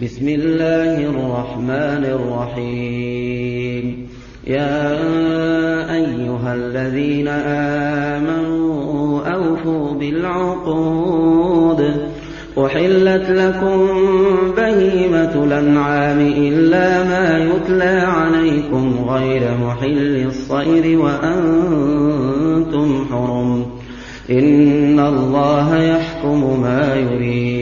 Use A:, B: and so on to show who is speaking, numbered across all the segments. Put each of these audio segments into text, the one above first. A: بسم الله الرحمن الرحيم يا أيها الذين آمنوا أوفوا بالعقود أحلت لكم بهيمة الأنعام إلا ما يتلى عليكم غير محل الصير وأنتم حرم إن الله يحكم ما يريد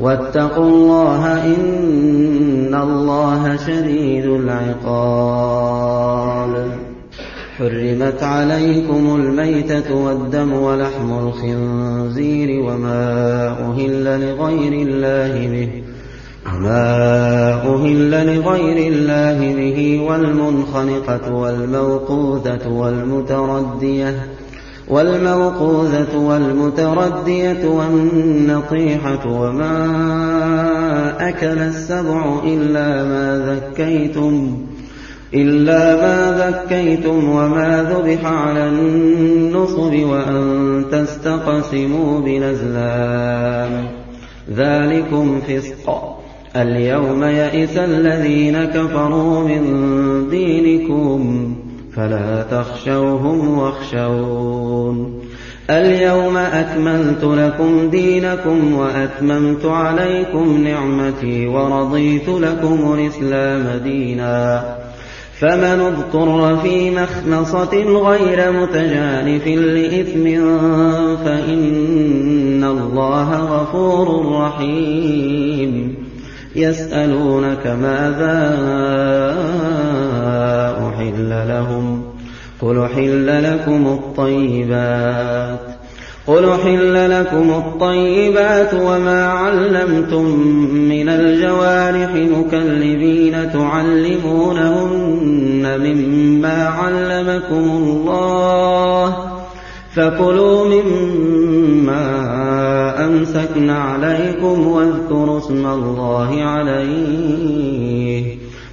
A: وَاتَّقُوا اللَّهَ ۖ إِنَّ اللَّهَ شَدِيدُ الْعِقَابِ حُرِّمَتْ عَلَيْكُمُ الْمَيْتَةُ وَالدَّمُ وَلَحْمُ الْخِنزِيرِ وَمَا أُهِلَّ لِغَيْرِ اللَّهِ بِهِ وما أهل لغير الله به ما اهل لغير والموقوذة والمتردية والموقوذة والمتردية والنطيحة وما أكل السبع إلا ما ذكيتم إلا ما ذكيتم وما ذبح على النصب وأن تستقسموا بالأزلام ذلكم فسق اليوم يئس الذين كفروا من دينكم فلا تخشوهم واخشون اليوم أكملت لكم دينكم وأتممت عليكم نعمتي ورضيت لكم الإسلام دينا فمن اضطر في مخنصة غير متجانف لإثم فإن الله غفور رحيم يسألونك ماذا أحل لهم قل حل لكم الطيبات قل حل لكم الطيبات وما علمتم من الجوارح مكلبين تعلمونهن مما علمكم الله فكلوا مما أمسكن عليكم واذكروا اسم الله عليه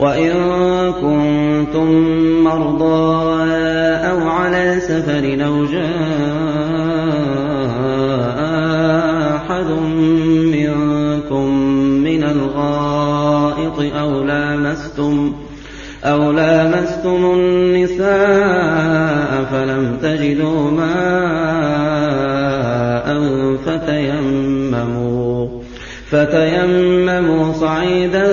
A: وَإِن كُنتُم مَّرْضَىٰ أَوْ عَلَىٰ سَفَرٍ لو جَاءَ أَحَدٌ مِّنكُم مِّنَ الْغَائِطِ أَوْ لَامَسْتُمُ أَوْ لَامَسْتُمُ النِّسَاءَ فَلَمْ تَجِدُوا مَاءً فَتَيَمَّمُوا فَتَيَمَّمُوا صَعِيدًا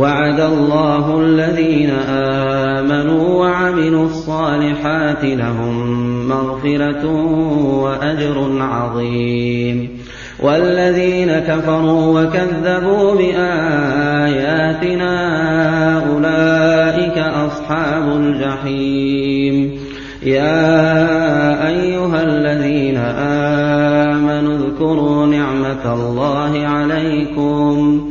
A: وعد الله الذين آمنوا وعملوا الصالحات لهم مغفرة وأجر عظيم والذين كفروا وكذبوا بآياتنا أولئك أصحاب الجحيم يا أيها الذين آمنوا اذكروا نعمة الله عليكم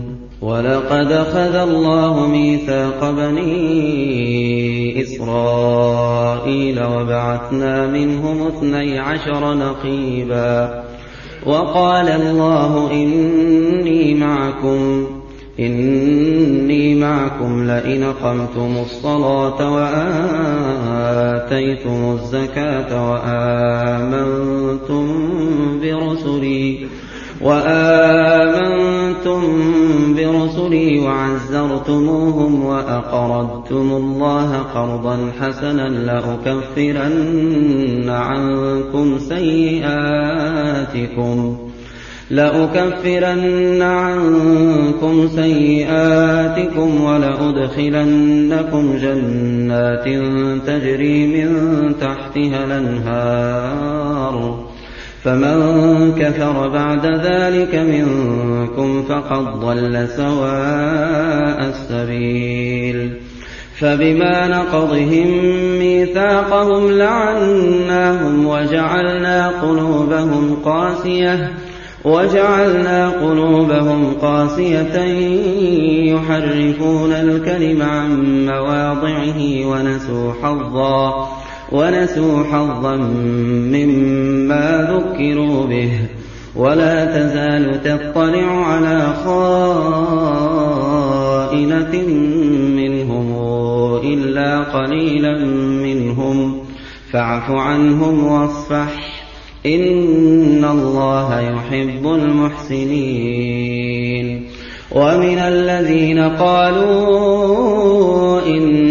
A: ولقد أخذ الله ميثاق بني إسرائيل وبعثنا منهم اثني عشر نقيبا وقال الله إني معكم إني معكم لئن قمتم الصلاة وآتيتم الزكاة وآمنتم برسلي وآمنتم برسلي وعزرتموهم وأقرضتم الله قرضا حسنا لأكفرن عنكم سيئاتكم لأكفرن عنكم سيئاتكم ولأدخلنكم جنات تجري من تحتها الأنهار فمن كفر بعد ذلك منكم فقد ضل سواء السبيل فبما نقضهم ميثاقهم لعناهم وجعلنا قلوبهم قاسية وجعلنا قلوبهم قاسية يحرفون الكلم عن مواضعه ونسوا حظا ونسوا حظا مما ذكروا به ولا تزال تطلع على خائنة منهم إلا قليلا منهم فاعف عنهم واصفح إن الله يحب المحسنين ومن الذين قالوا إن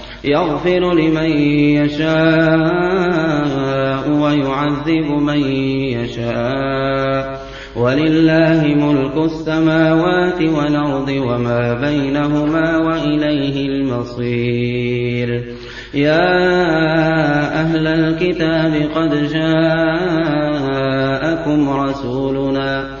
A: يغفر لمن يشاء ويعذب من يشاء ولله ملك السماوات والأرض وما بينهما وإليه المصير يا أهل الكتاب قد جاءكم رسولنا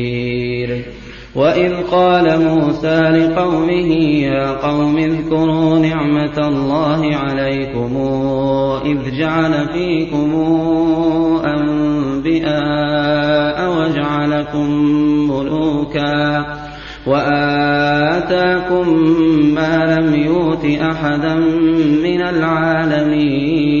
A: وإذ قال موسى لقومه يا قوم اذكروا نعمة الله عليكم إذ جعل فيكم أنبئاء وجعلكم ملوكا وآتاكم ما لم يؤت أحدا من العالمين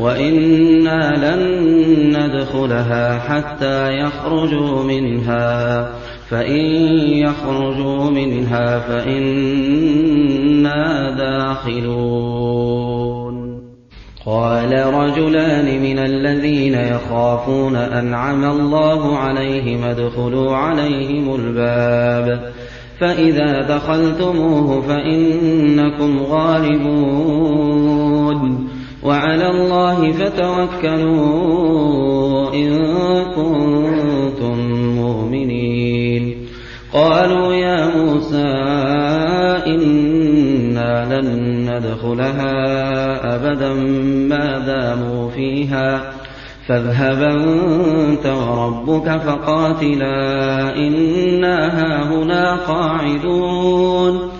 A: وإنا لن ندخلها حتى يخرجوا منها فإن يخرجوا منها فإنا داخلون قال رجلان من الذين يخافون أنعم الله عليهم ادخلوا عليهم الباب فإذا دخلتموه فإنكم غالبون وعلى الله فتوكلوا إن كنتم مؤمنين قالوا يا موسى إنا لن ندخلها أبدا ما داموا فيها فاذهب أنت وربك فقاتلا إنا هاهنا قاعدون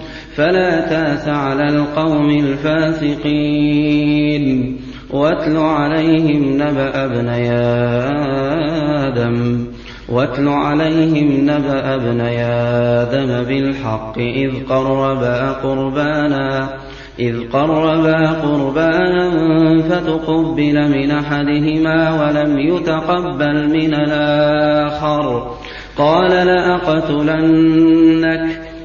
A: فلا تاس على القوم الفاسقين واتل عليهم نبأ ابني آدم واتل عليهم نبأ ابني آدم بالحق إذ قربا قربانا إذ قربا قربانا فتقبل من أحدهما ولم يتقبل من الآخر قال لأقتلنك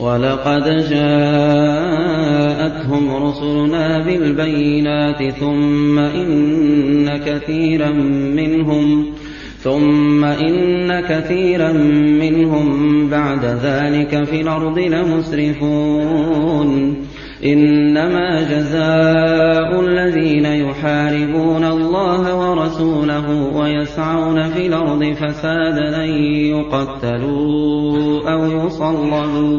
A: ولقد جاءتهم رسلنا بالبينات ثم إن كثيرا منهم ثم إن كثيرا منهم بعد ذلك في الأرض لمسرفون إنما جزاء الذين يحاربون الله ورسوله ويسعون في الأرض فسادا أن يقتلوا أو يصلبوا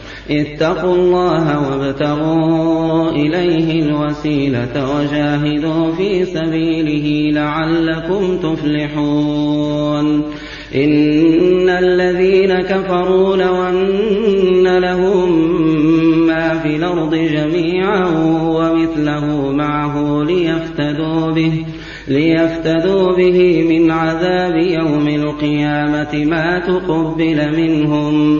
A: اتقوا الله وابتغوا إليه الوسيلة وجاهدوا في سبيله لعلكم تفلحون إن الذين كفروا لو أن لهم ما في الأرض جميعا ومثله معه ليفتدوا به ليفتدوا به من عذاب يوم القيامة ما تقبل منهم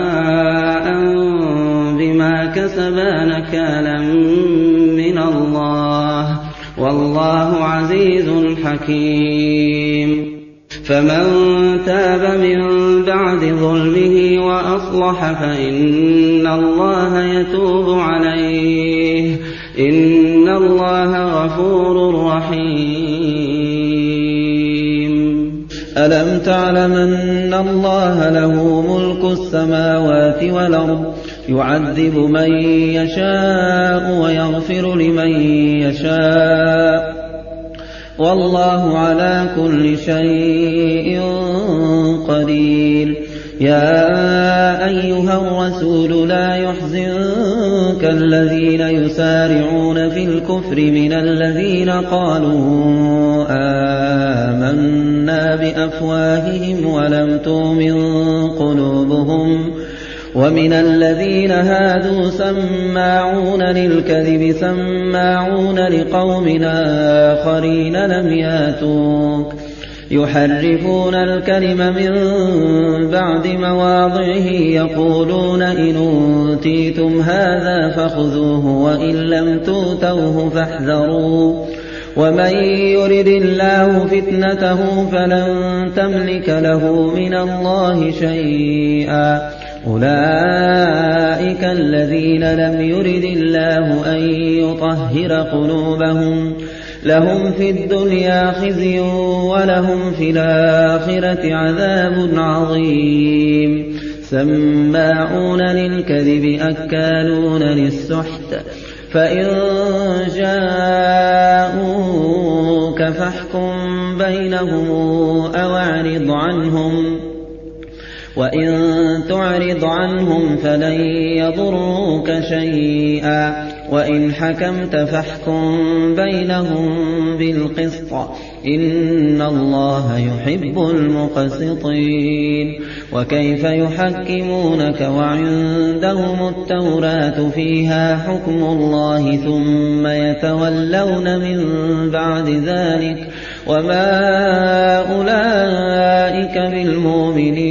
A: كسبا نكالا من الله والله عزيز حكيم فمن تاب من بعد ظلمه واصلح فان الله يتوب عليه ان الله غفور رحيم الم تعلم ان الله له ملك السماوات والارض يعذب من يشاء ويغفر لمن يشاء والله على كل شيء قدير يا ايها الرسول لا يحزنك الذين يسارعون في الكفر من الذين قالوا آمنا بافواههم ولم تؤمن قلوبهم ومن الذين هادوا سماعون للكذب سماعون لقوم آخرين لم ياتوك يحرفون الكلم من بعد مواضعه يقولون إن أوتيتم هذا فخذوه وإن لم توتوه فاحذروا ومن يرد الله فتنته فلن تملك له من الله شيئا أولئك الذين لم يرد الله أن يطهر قلوبهم لهم في الدنيا خزي ولهم في الآخرة عذاب عظيم سماعون للكذب أكالون للسحت فإن جاءوك فاحكم بينهم أو أعرض عنهم وَإِن تُعْرِضْ عَنْهُمْ فَلَن يَضُرُّوكَ شَيْئًا وَإِن حَكَمْتَ فَاحْكُم بَيْنَهُم بِالْقِسْطِ إِنَّ اللَّهَ يُحِبُّ الْمُقْسِطِينَ وَكَيْفَ يُحَكِّمُونَكَ وَعِندَهُمُ التَّوْرَاةُ فِيهَا حُكْمُ اللَّهِ ثُمَّ يَتَوَلَّوْنَ مِن بَعْدِ ذَلِكَ وَمَا أُولَٰئِكَ بِالْمُؤْمِنِينَ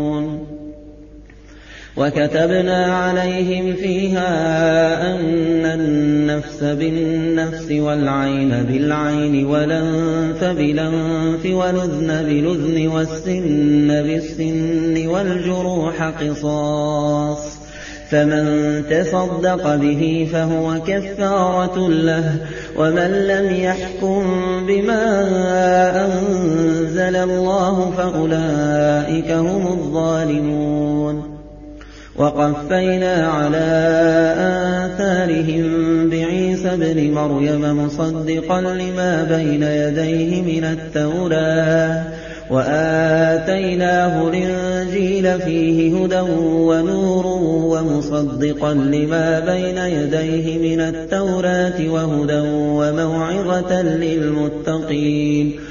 A: وكتبنا عليهم فيها أن النفس بالنفس والعين بالعين ولنف بلنف ولذن بلذن والسن بالسن والجروح قصاص فمن تصدق به فهو كفارة له ومن لم يحكم بما أنزل الله فأولئك هم الظالمون وَقَفَّيْنَا عَلَىٰ آثَارِهِم بِعِيسَى ابْنِ مَرْيَمَ مُصَدِّقًا لِّمَا بَيْنَ يَدَيْهِ مِنَ التَّوْرَاةِ وَآتَيْنَاهُ الْإِنجِيلَ فِيهِ هُدًى وَنُورٌ وَمُصَدِّقًا لِّمَا بَيْنَ يَدَيْهِ مِنَ التَّوْرَاةِ وَهُدًى وَمَوْعِظَةً لِّلْمُتَّقِينَ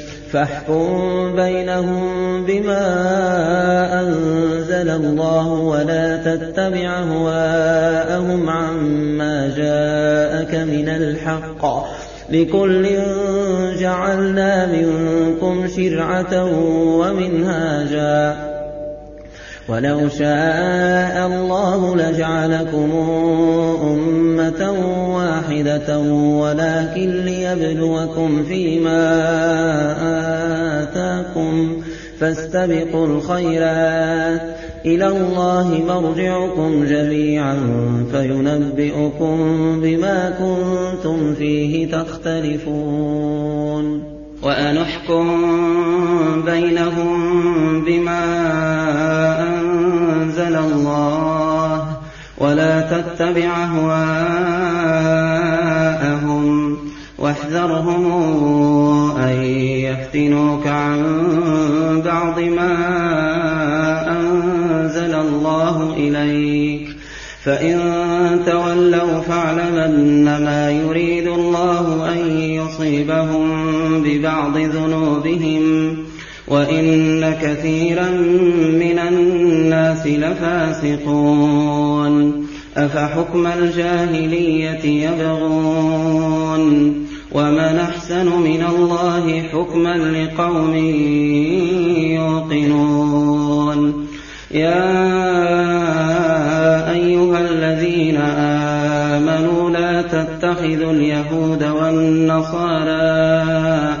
A: فاحكم بينهم بما أنزل الله ولا تتبع هواءهم عما جاءك من الحق لكل جعلنا منكم شرعة ومنهاجا وَلَوْ شَاءَ اللَّهُ لَجَعَلَكُمْ أُمَّةً وَاحِدَةً وَلَكِن لِّيَبْلُوَكُمْ فِيمَا آتَاكُمْ فَاسْتَبِقُوا الْخَيْرَاتِ ۚ إِلَى اللَّهِ مَرْجِعُكُمْ جَمِيعًا فَيُنَبِّئُكُم بِمَا كُنتُمْ فِيهِ تَخْتَلِفُونَ وأنحكم بينهم بما أنزل الله ولا تتبع أهواءهم واحذرهم أن يفتنوك عن بعض ما أنزل الله إليك فإن تولوا فاعلم أنما يريد الله أن يصيبهم بعض ذنوبهم وإن كثيرا من الناس لفاسقون أفحكم الجاهلية يبغون ومن أحسن من الله حكما لقوم يوقنون يا أيها الذين آمنوا لا تتخذوا اليهود والنصارى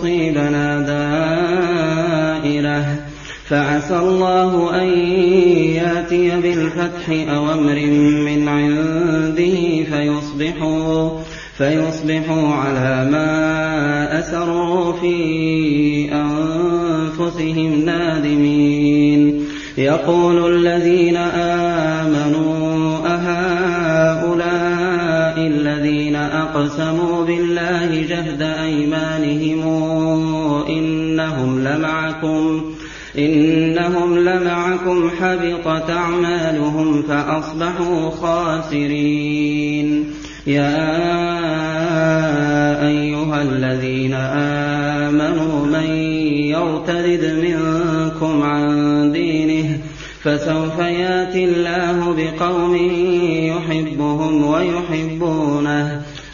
A: تُصِيبَنَا دَائِرَةٌ فَعَسَى اللَّهُ أَن يَأْتِيَ بِالْفَتْحِ أَوْ أَمْرٍ مِّنْ عِندِهِ فَيُصْبِحُوا فَيُصْبِحُوا عَلَىٰ مَا أَسَرُّوا فِي أَنفُسِهِمْ نَادِمِينَ يَقُولُ الَّذِينَ آمَنُوا أَقْسَمُوا بِاللَّهِ جَهْدَ أَيْمَانِهِمْ إِنَّهُمْ لَمَعَكُمْ إِنَّهُمْ لَمَعَكُمْ حَبِطَتْ أَعْمَالُهُمْ فَأَصْبَحُوا خَاسِرِينَ يَا أَيُّهَا الَّذِينَ آمَنُوا مَن يَرْتَدِدْ مِنكُمْ عَن دِينِهِ فسوف ياتي الله بقوم يحبهم ويحبونه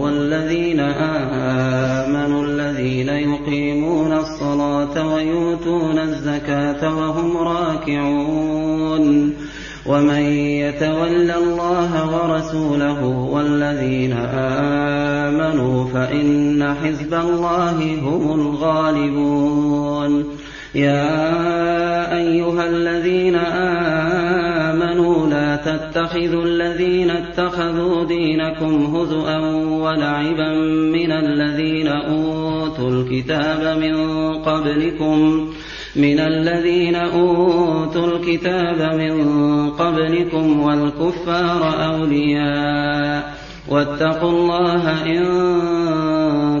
A: وَالَّذِينَ آمَنُوا الَّذِينَ يُقِيمُونَ الصَّلَاةَ وَيُؤْتُونَ الزَّكَاةَ وَهُمْ رَاكِعُونَ وَمَن يَتَوَلَّ اللَّهَ وَرَسُولَهُ وَالَّذِينَ آمَنُوا فَإِنَّ حِزْبَ اللَّهِ هُمُ الْغَالِبُونَ يَا أَيُّهَا الَّذِينَ آمَنُوا تتخذوا الذين اتخذوا دينكم هزؤا ولعبا من الذين أوتوا الكتاب من قبلكم من الذين أوتوا الكتاب من قبلكم والكفار أولياء واتقوا الله إن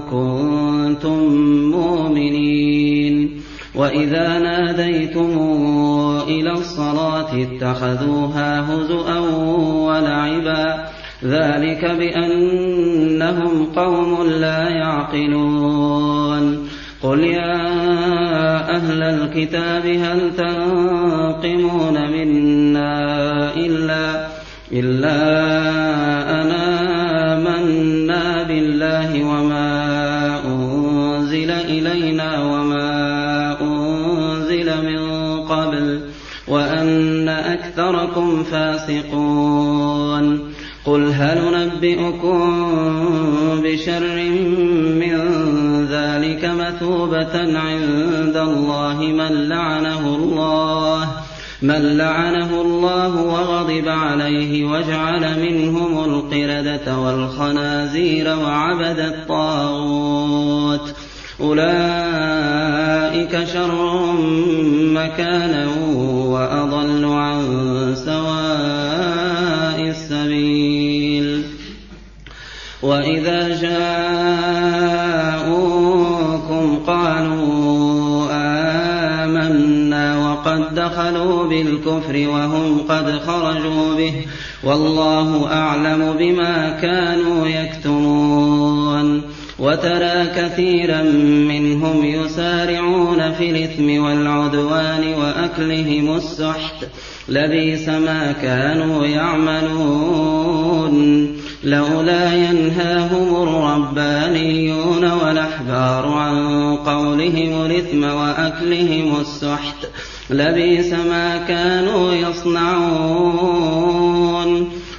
A: كنتم مؤمنين وإذا ناديتم إلى الصلاة اتخذوها هزؤا ولعبا ذلك بأنهم قوم لا يعقلون قل يا أهل الكتاب هل تنقمون منا إلا إلا وَكُمْ فاسقون قل هل ننبئكم بشر من ذلك مثوبة عند الله من لعنه الله من لعنه الله وغضب عليه وجعل منهم القردة والخنازير وعبد الطاغوت أولئك شر مكانا وأضل وإذا جاءوكم قالوا آمنا وقد دخلوا بالكفر وهم قد خرجوا به والله أعلم بما كانوا يكتمون وترى كثيرا منهم يسارعون في الإثم والعدوان وأكلهم السحت لبيس ما كانوا يعملون لولا ينهاهم الربانيون والأحبار عن قولهم الإثم وأكلهم السحت لبيس ما كانوا يصنعون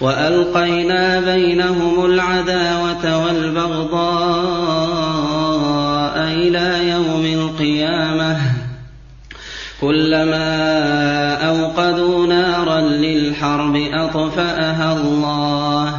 A: والقينا بينهم العداوه والبغضاء الى يوم القيامه كلما اوقدوا نارا للحرب اطفاها الله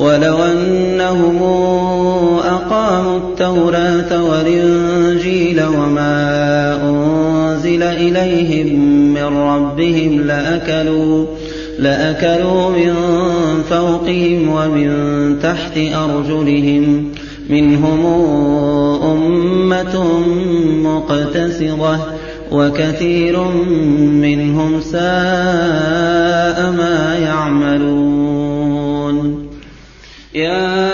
A: ولو أنهم أقاموا التوراة والإنجيل وما أنزل إليهم من ربهم لأكلوا لأكلوا من فوقهم ومن تحت أرجلهم منهم أمة مقتصرة وكثير منهم ساء ما يعملون يا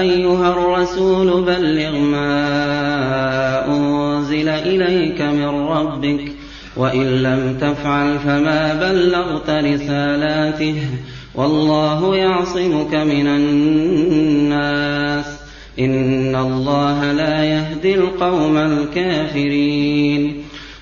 A: أيها الرسول بلغ ما أنزل إليك من ربك وإن لم تفعل فما بلغت رسالاته والله يعصمك من الناس إن الله لا يهدي القوم الكافرين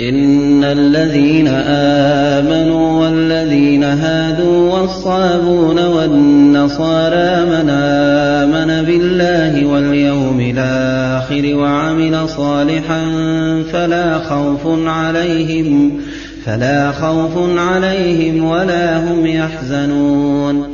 A: إن الذين آمنوا والذين هادوا والصابون والنصارى من آمن بالله واليوم الآخر وعمل صالحا فلا خوف عليهم فلا خوف عليهم ولا هم يحزنون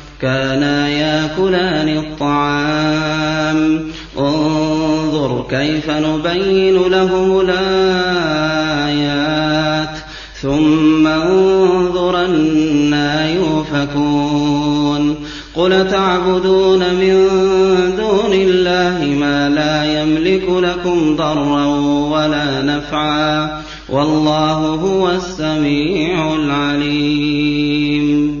A: كانا ياكلان الطعام انظر كيف نبين لهم الآيات ثم انظر أنا يؤفكون قل تعبدون من دون الله ما لا يملك لكم ضرا ولا نفعا والله هو السميع العليم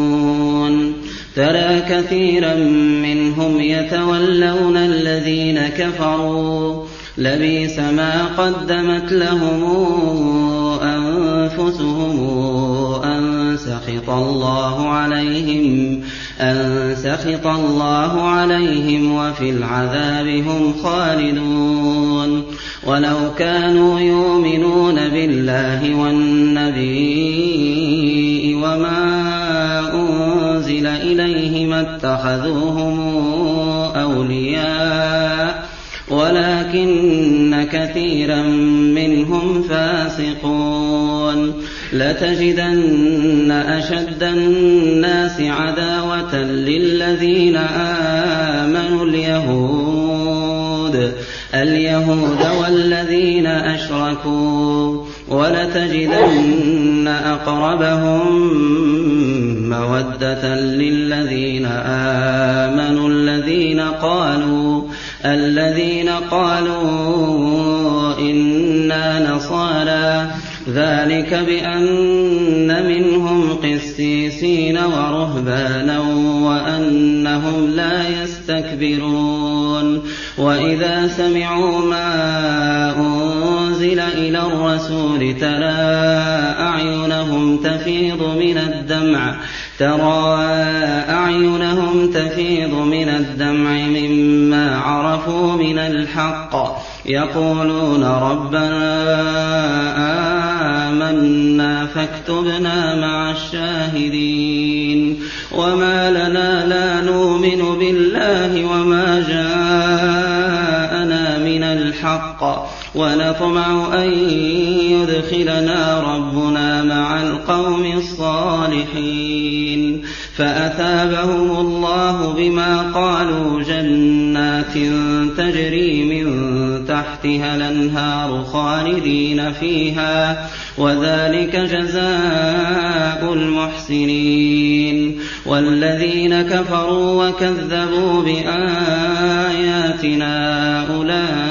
A: ترى كثيرا منهم يتولون الذين كفروا لبيس ما قدمت لهم أنفسهم أن سخط الله عليهم أن سخط الله عليهم وفي العذاب هم خالدون ولو كانوا يؤمنون بالله والنبي وما أُنزِلَ إِلَيْهِ مَا اتَّخَذُوهُمْ أَوْلِيَاءَ وَلَكِنَّ كَثِيرًا مِّنْهُمْ فَاسِقُونَ لَتَجِدَنَّ أَشَدَّ النَّاسِ عَدَاوَةً لِّلَّذِينَ آمَنُوا الْيَهُودَ الْيَهُودَ وَالَّذِينَ أَشْرَكُوا وَلَتَجِدَنَّ أَقْرَبَهُم مَوَدَّةً لِّلَّذِينَ آمَنُوا الَّذِينَ قَالُوا الَّذِينَ قَالُوا إِنَّا نَصَارَى ذَلِكَ بِأَنَّ مِنْهُمْ قِسِّيسِينَ وَرُهْبَانًا وَأَنَّهُمْ لَا يَسْتَكْبِرُونَ وَإِذَا سَمِعُوا مَا أنزل إلى الرسول ترى أعينهم تفيض من الدمع ترى أعينهم تفيض من الدمع مما عرفوا من الحق يقولون ربنا آمنا فاكتبنا مع الشاهدين وما لنا لا نؤمن بالله وما جاءنا من الحق ونطمع أن يدخلنا ربنا مع القوم الصالحين فأثابهم الله بما قالوا جنات تجري من تحتها الأنهار خالدين فيها وذلك جزاء المحسنين والذين كفروا وكذبوا بآياتنا أولئك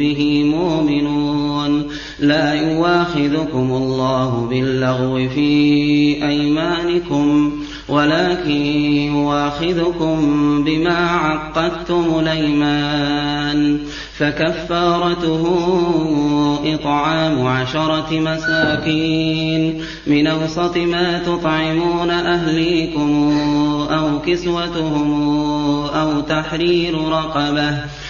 A: به مؤمنون لا يواخذكم الله باللغو في أيمانكم ولكن يواخذكم بما عقدتم الأيمان فكفارته إطعام عشرة مساكين من أوسط ما تطعمون أهليكم أو كسوتهم أو تحرير رقبه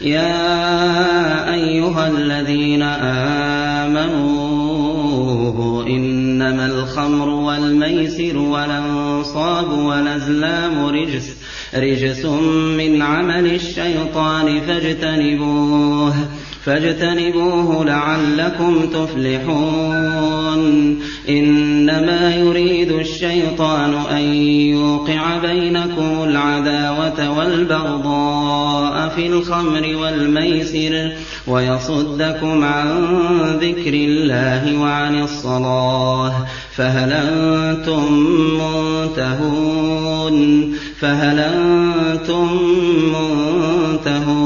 A: يا أيها الذين آمنوا إنما الخمر والميسر والأنصاب والأزلام رجس رجس من عمل الشيطان فاجتنبوه فاجتنبوه لعلكم تفلحون إنما يريد الشيطان أن يوقع بينكم العداوة والبغضاء في الخمر والميسر ويصدكم عن ذكر الله وعن الصلاة فهل أنتم منتهون فهل أنتم منتهون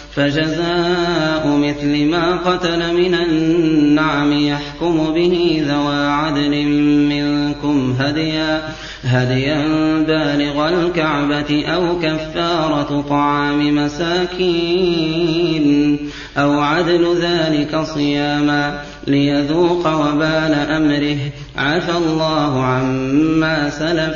A: فجزاء مثل ما قتل من النعم يحكم به ذوى عدل منكم هديا هديا بالغ الكعبة أو كفارة طعام مساكين أو عدل ذلك صياما ليذوق وبال أمره عفى الله عما سلف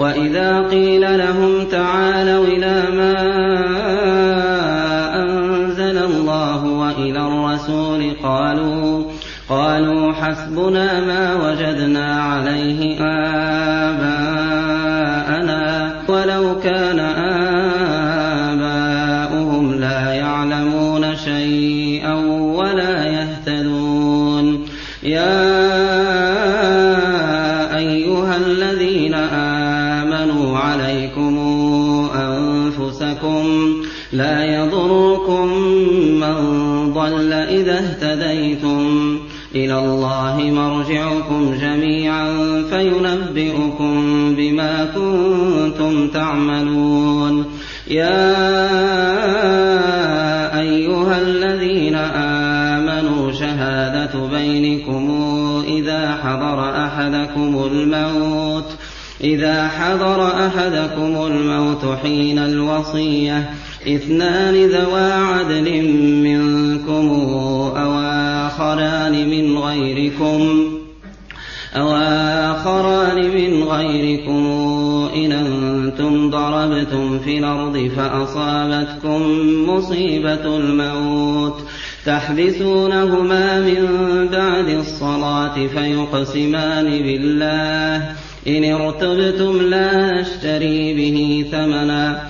A: وإذا قيل لهم تعالوا إلى ما أنزل الله وإلى الرسول قالوا قالوا حسبنا ما وجدنا عليه آه لا يضركم من ضل إذا اهتديتم إلى الله مرجعكم جميعا فينبئكم بما كنتم تعملون يا أيها الذين آمنوا شهادة بينكم إذا حضر أحدكم الموت إذا حضر أحدكم الموت حين الوصية اثنان ذوا عدل منكم أو آخران من غيركم أو آخران من غيركم إن أنتم ضربتم في الأرض فأصابتكم مصيبة الموت تحبسونهما من بعد الصلاة فيقسمان بالله إن ارتبتم لا أشتري به ثمنا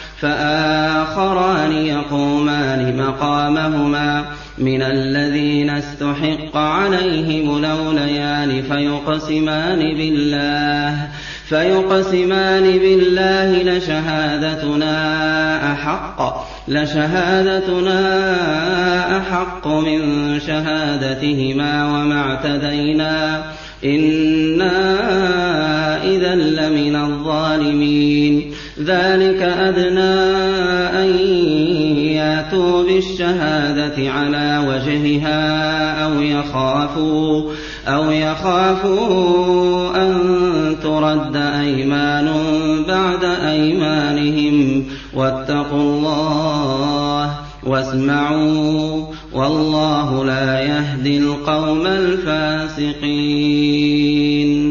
A: فآخران يقومان مقامهما من الذين استحق عليهم الأوليان فيقسمان بالله فيقسمان بالله لشهادتنا أحق لشهادتنا أحق من شهادتهما وما اعتدينا إنا إذا لمن الظالمين ذلك أدنى أن ياتوا بالشهادة على وجهها أو يخافوا أو يخافوا أن ترد أيمان بعد أيمانهم واتقوا الله واسمعوا والله لا يهدي القوم الفاسقين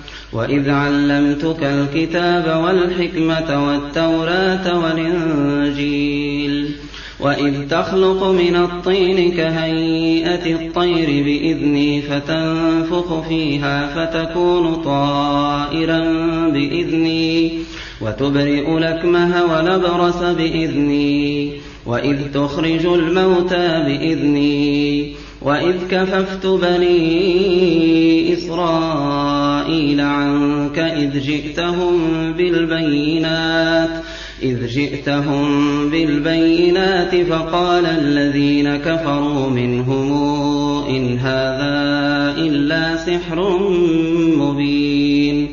A: وإذ علمتك الكتاب والحكمة والتوراة والإنجيل وإذ تخلق من الطين كهيئة الطير بإذني فتنفخ فيها فتكون طائرا بإذني وتبرئ لكمه ولبرس بإذني وإذ تخرج الموتى بإذني وإذ كففت بني إسرائيل إسرائيل عنك إذ جئتهم بالبينات إذ جئتهم بالبينات فقال الذين كفروا منهم إن هذا إلا سحر مبين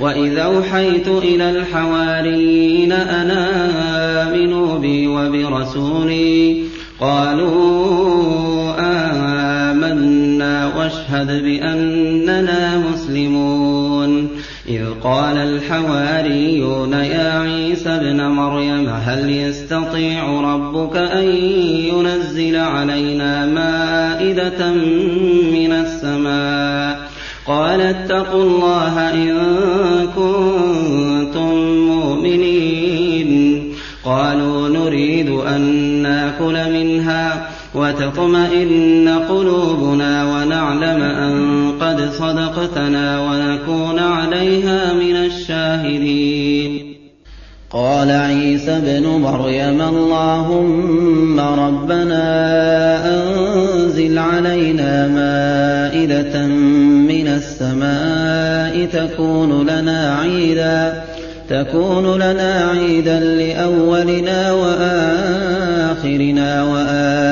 A: وإذا أوحيت إلى الحواريين أنا آمنوا بي وبرسولي قالوا آمنا واشهد بأننا مسلمون إذ قال الحواريون يا عيسى ابن مريم هل يستطيع ربك أن ينزل علينا مائدة من السماء قال اتقوا الله إن كنتم مؤمنين قالوا نريد أن ناكل منها وتطمئن قلوبنا ونعلم أن قد صدقتنا ونكون عليها من الشاهدين قال عيسى ابن مريم اللهم ربنا أنزل علينا مائدة من السماء تكون لنا عيدا تكون لنا عيدا لأولنا وآخرنا وآخرنا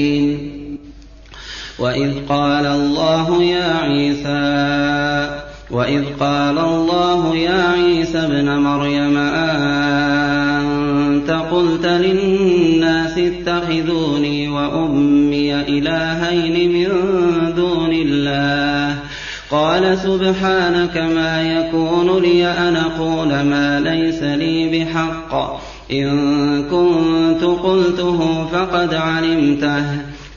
A: وإذ قال الله يا عيسى وإذ قال الله يا عيسى ابن مريم أنت قلت للناس اتخذوني وأمي إلهين من دون الله قال سبحانك ما يكون لي أن أقول ما ليس لي بحق إن كنت قلته فقد علمته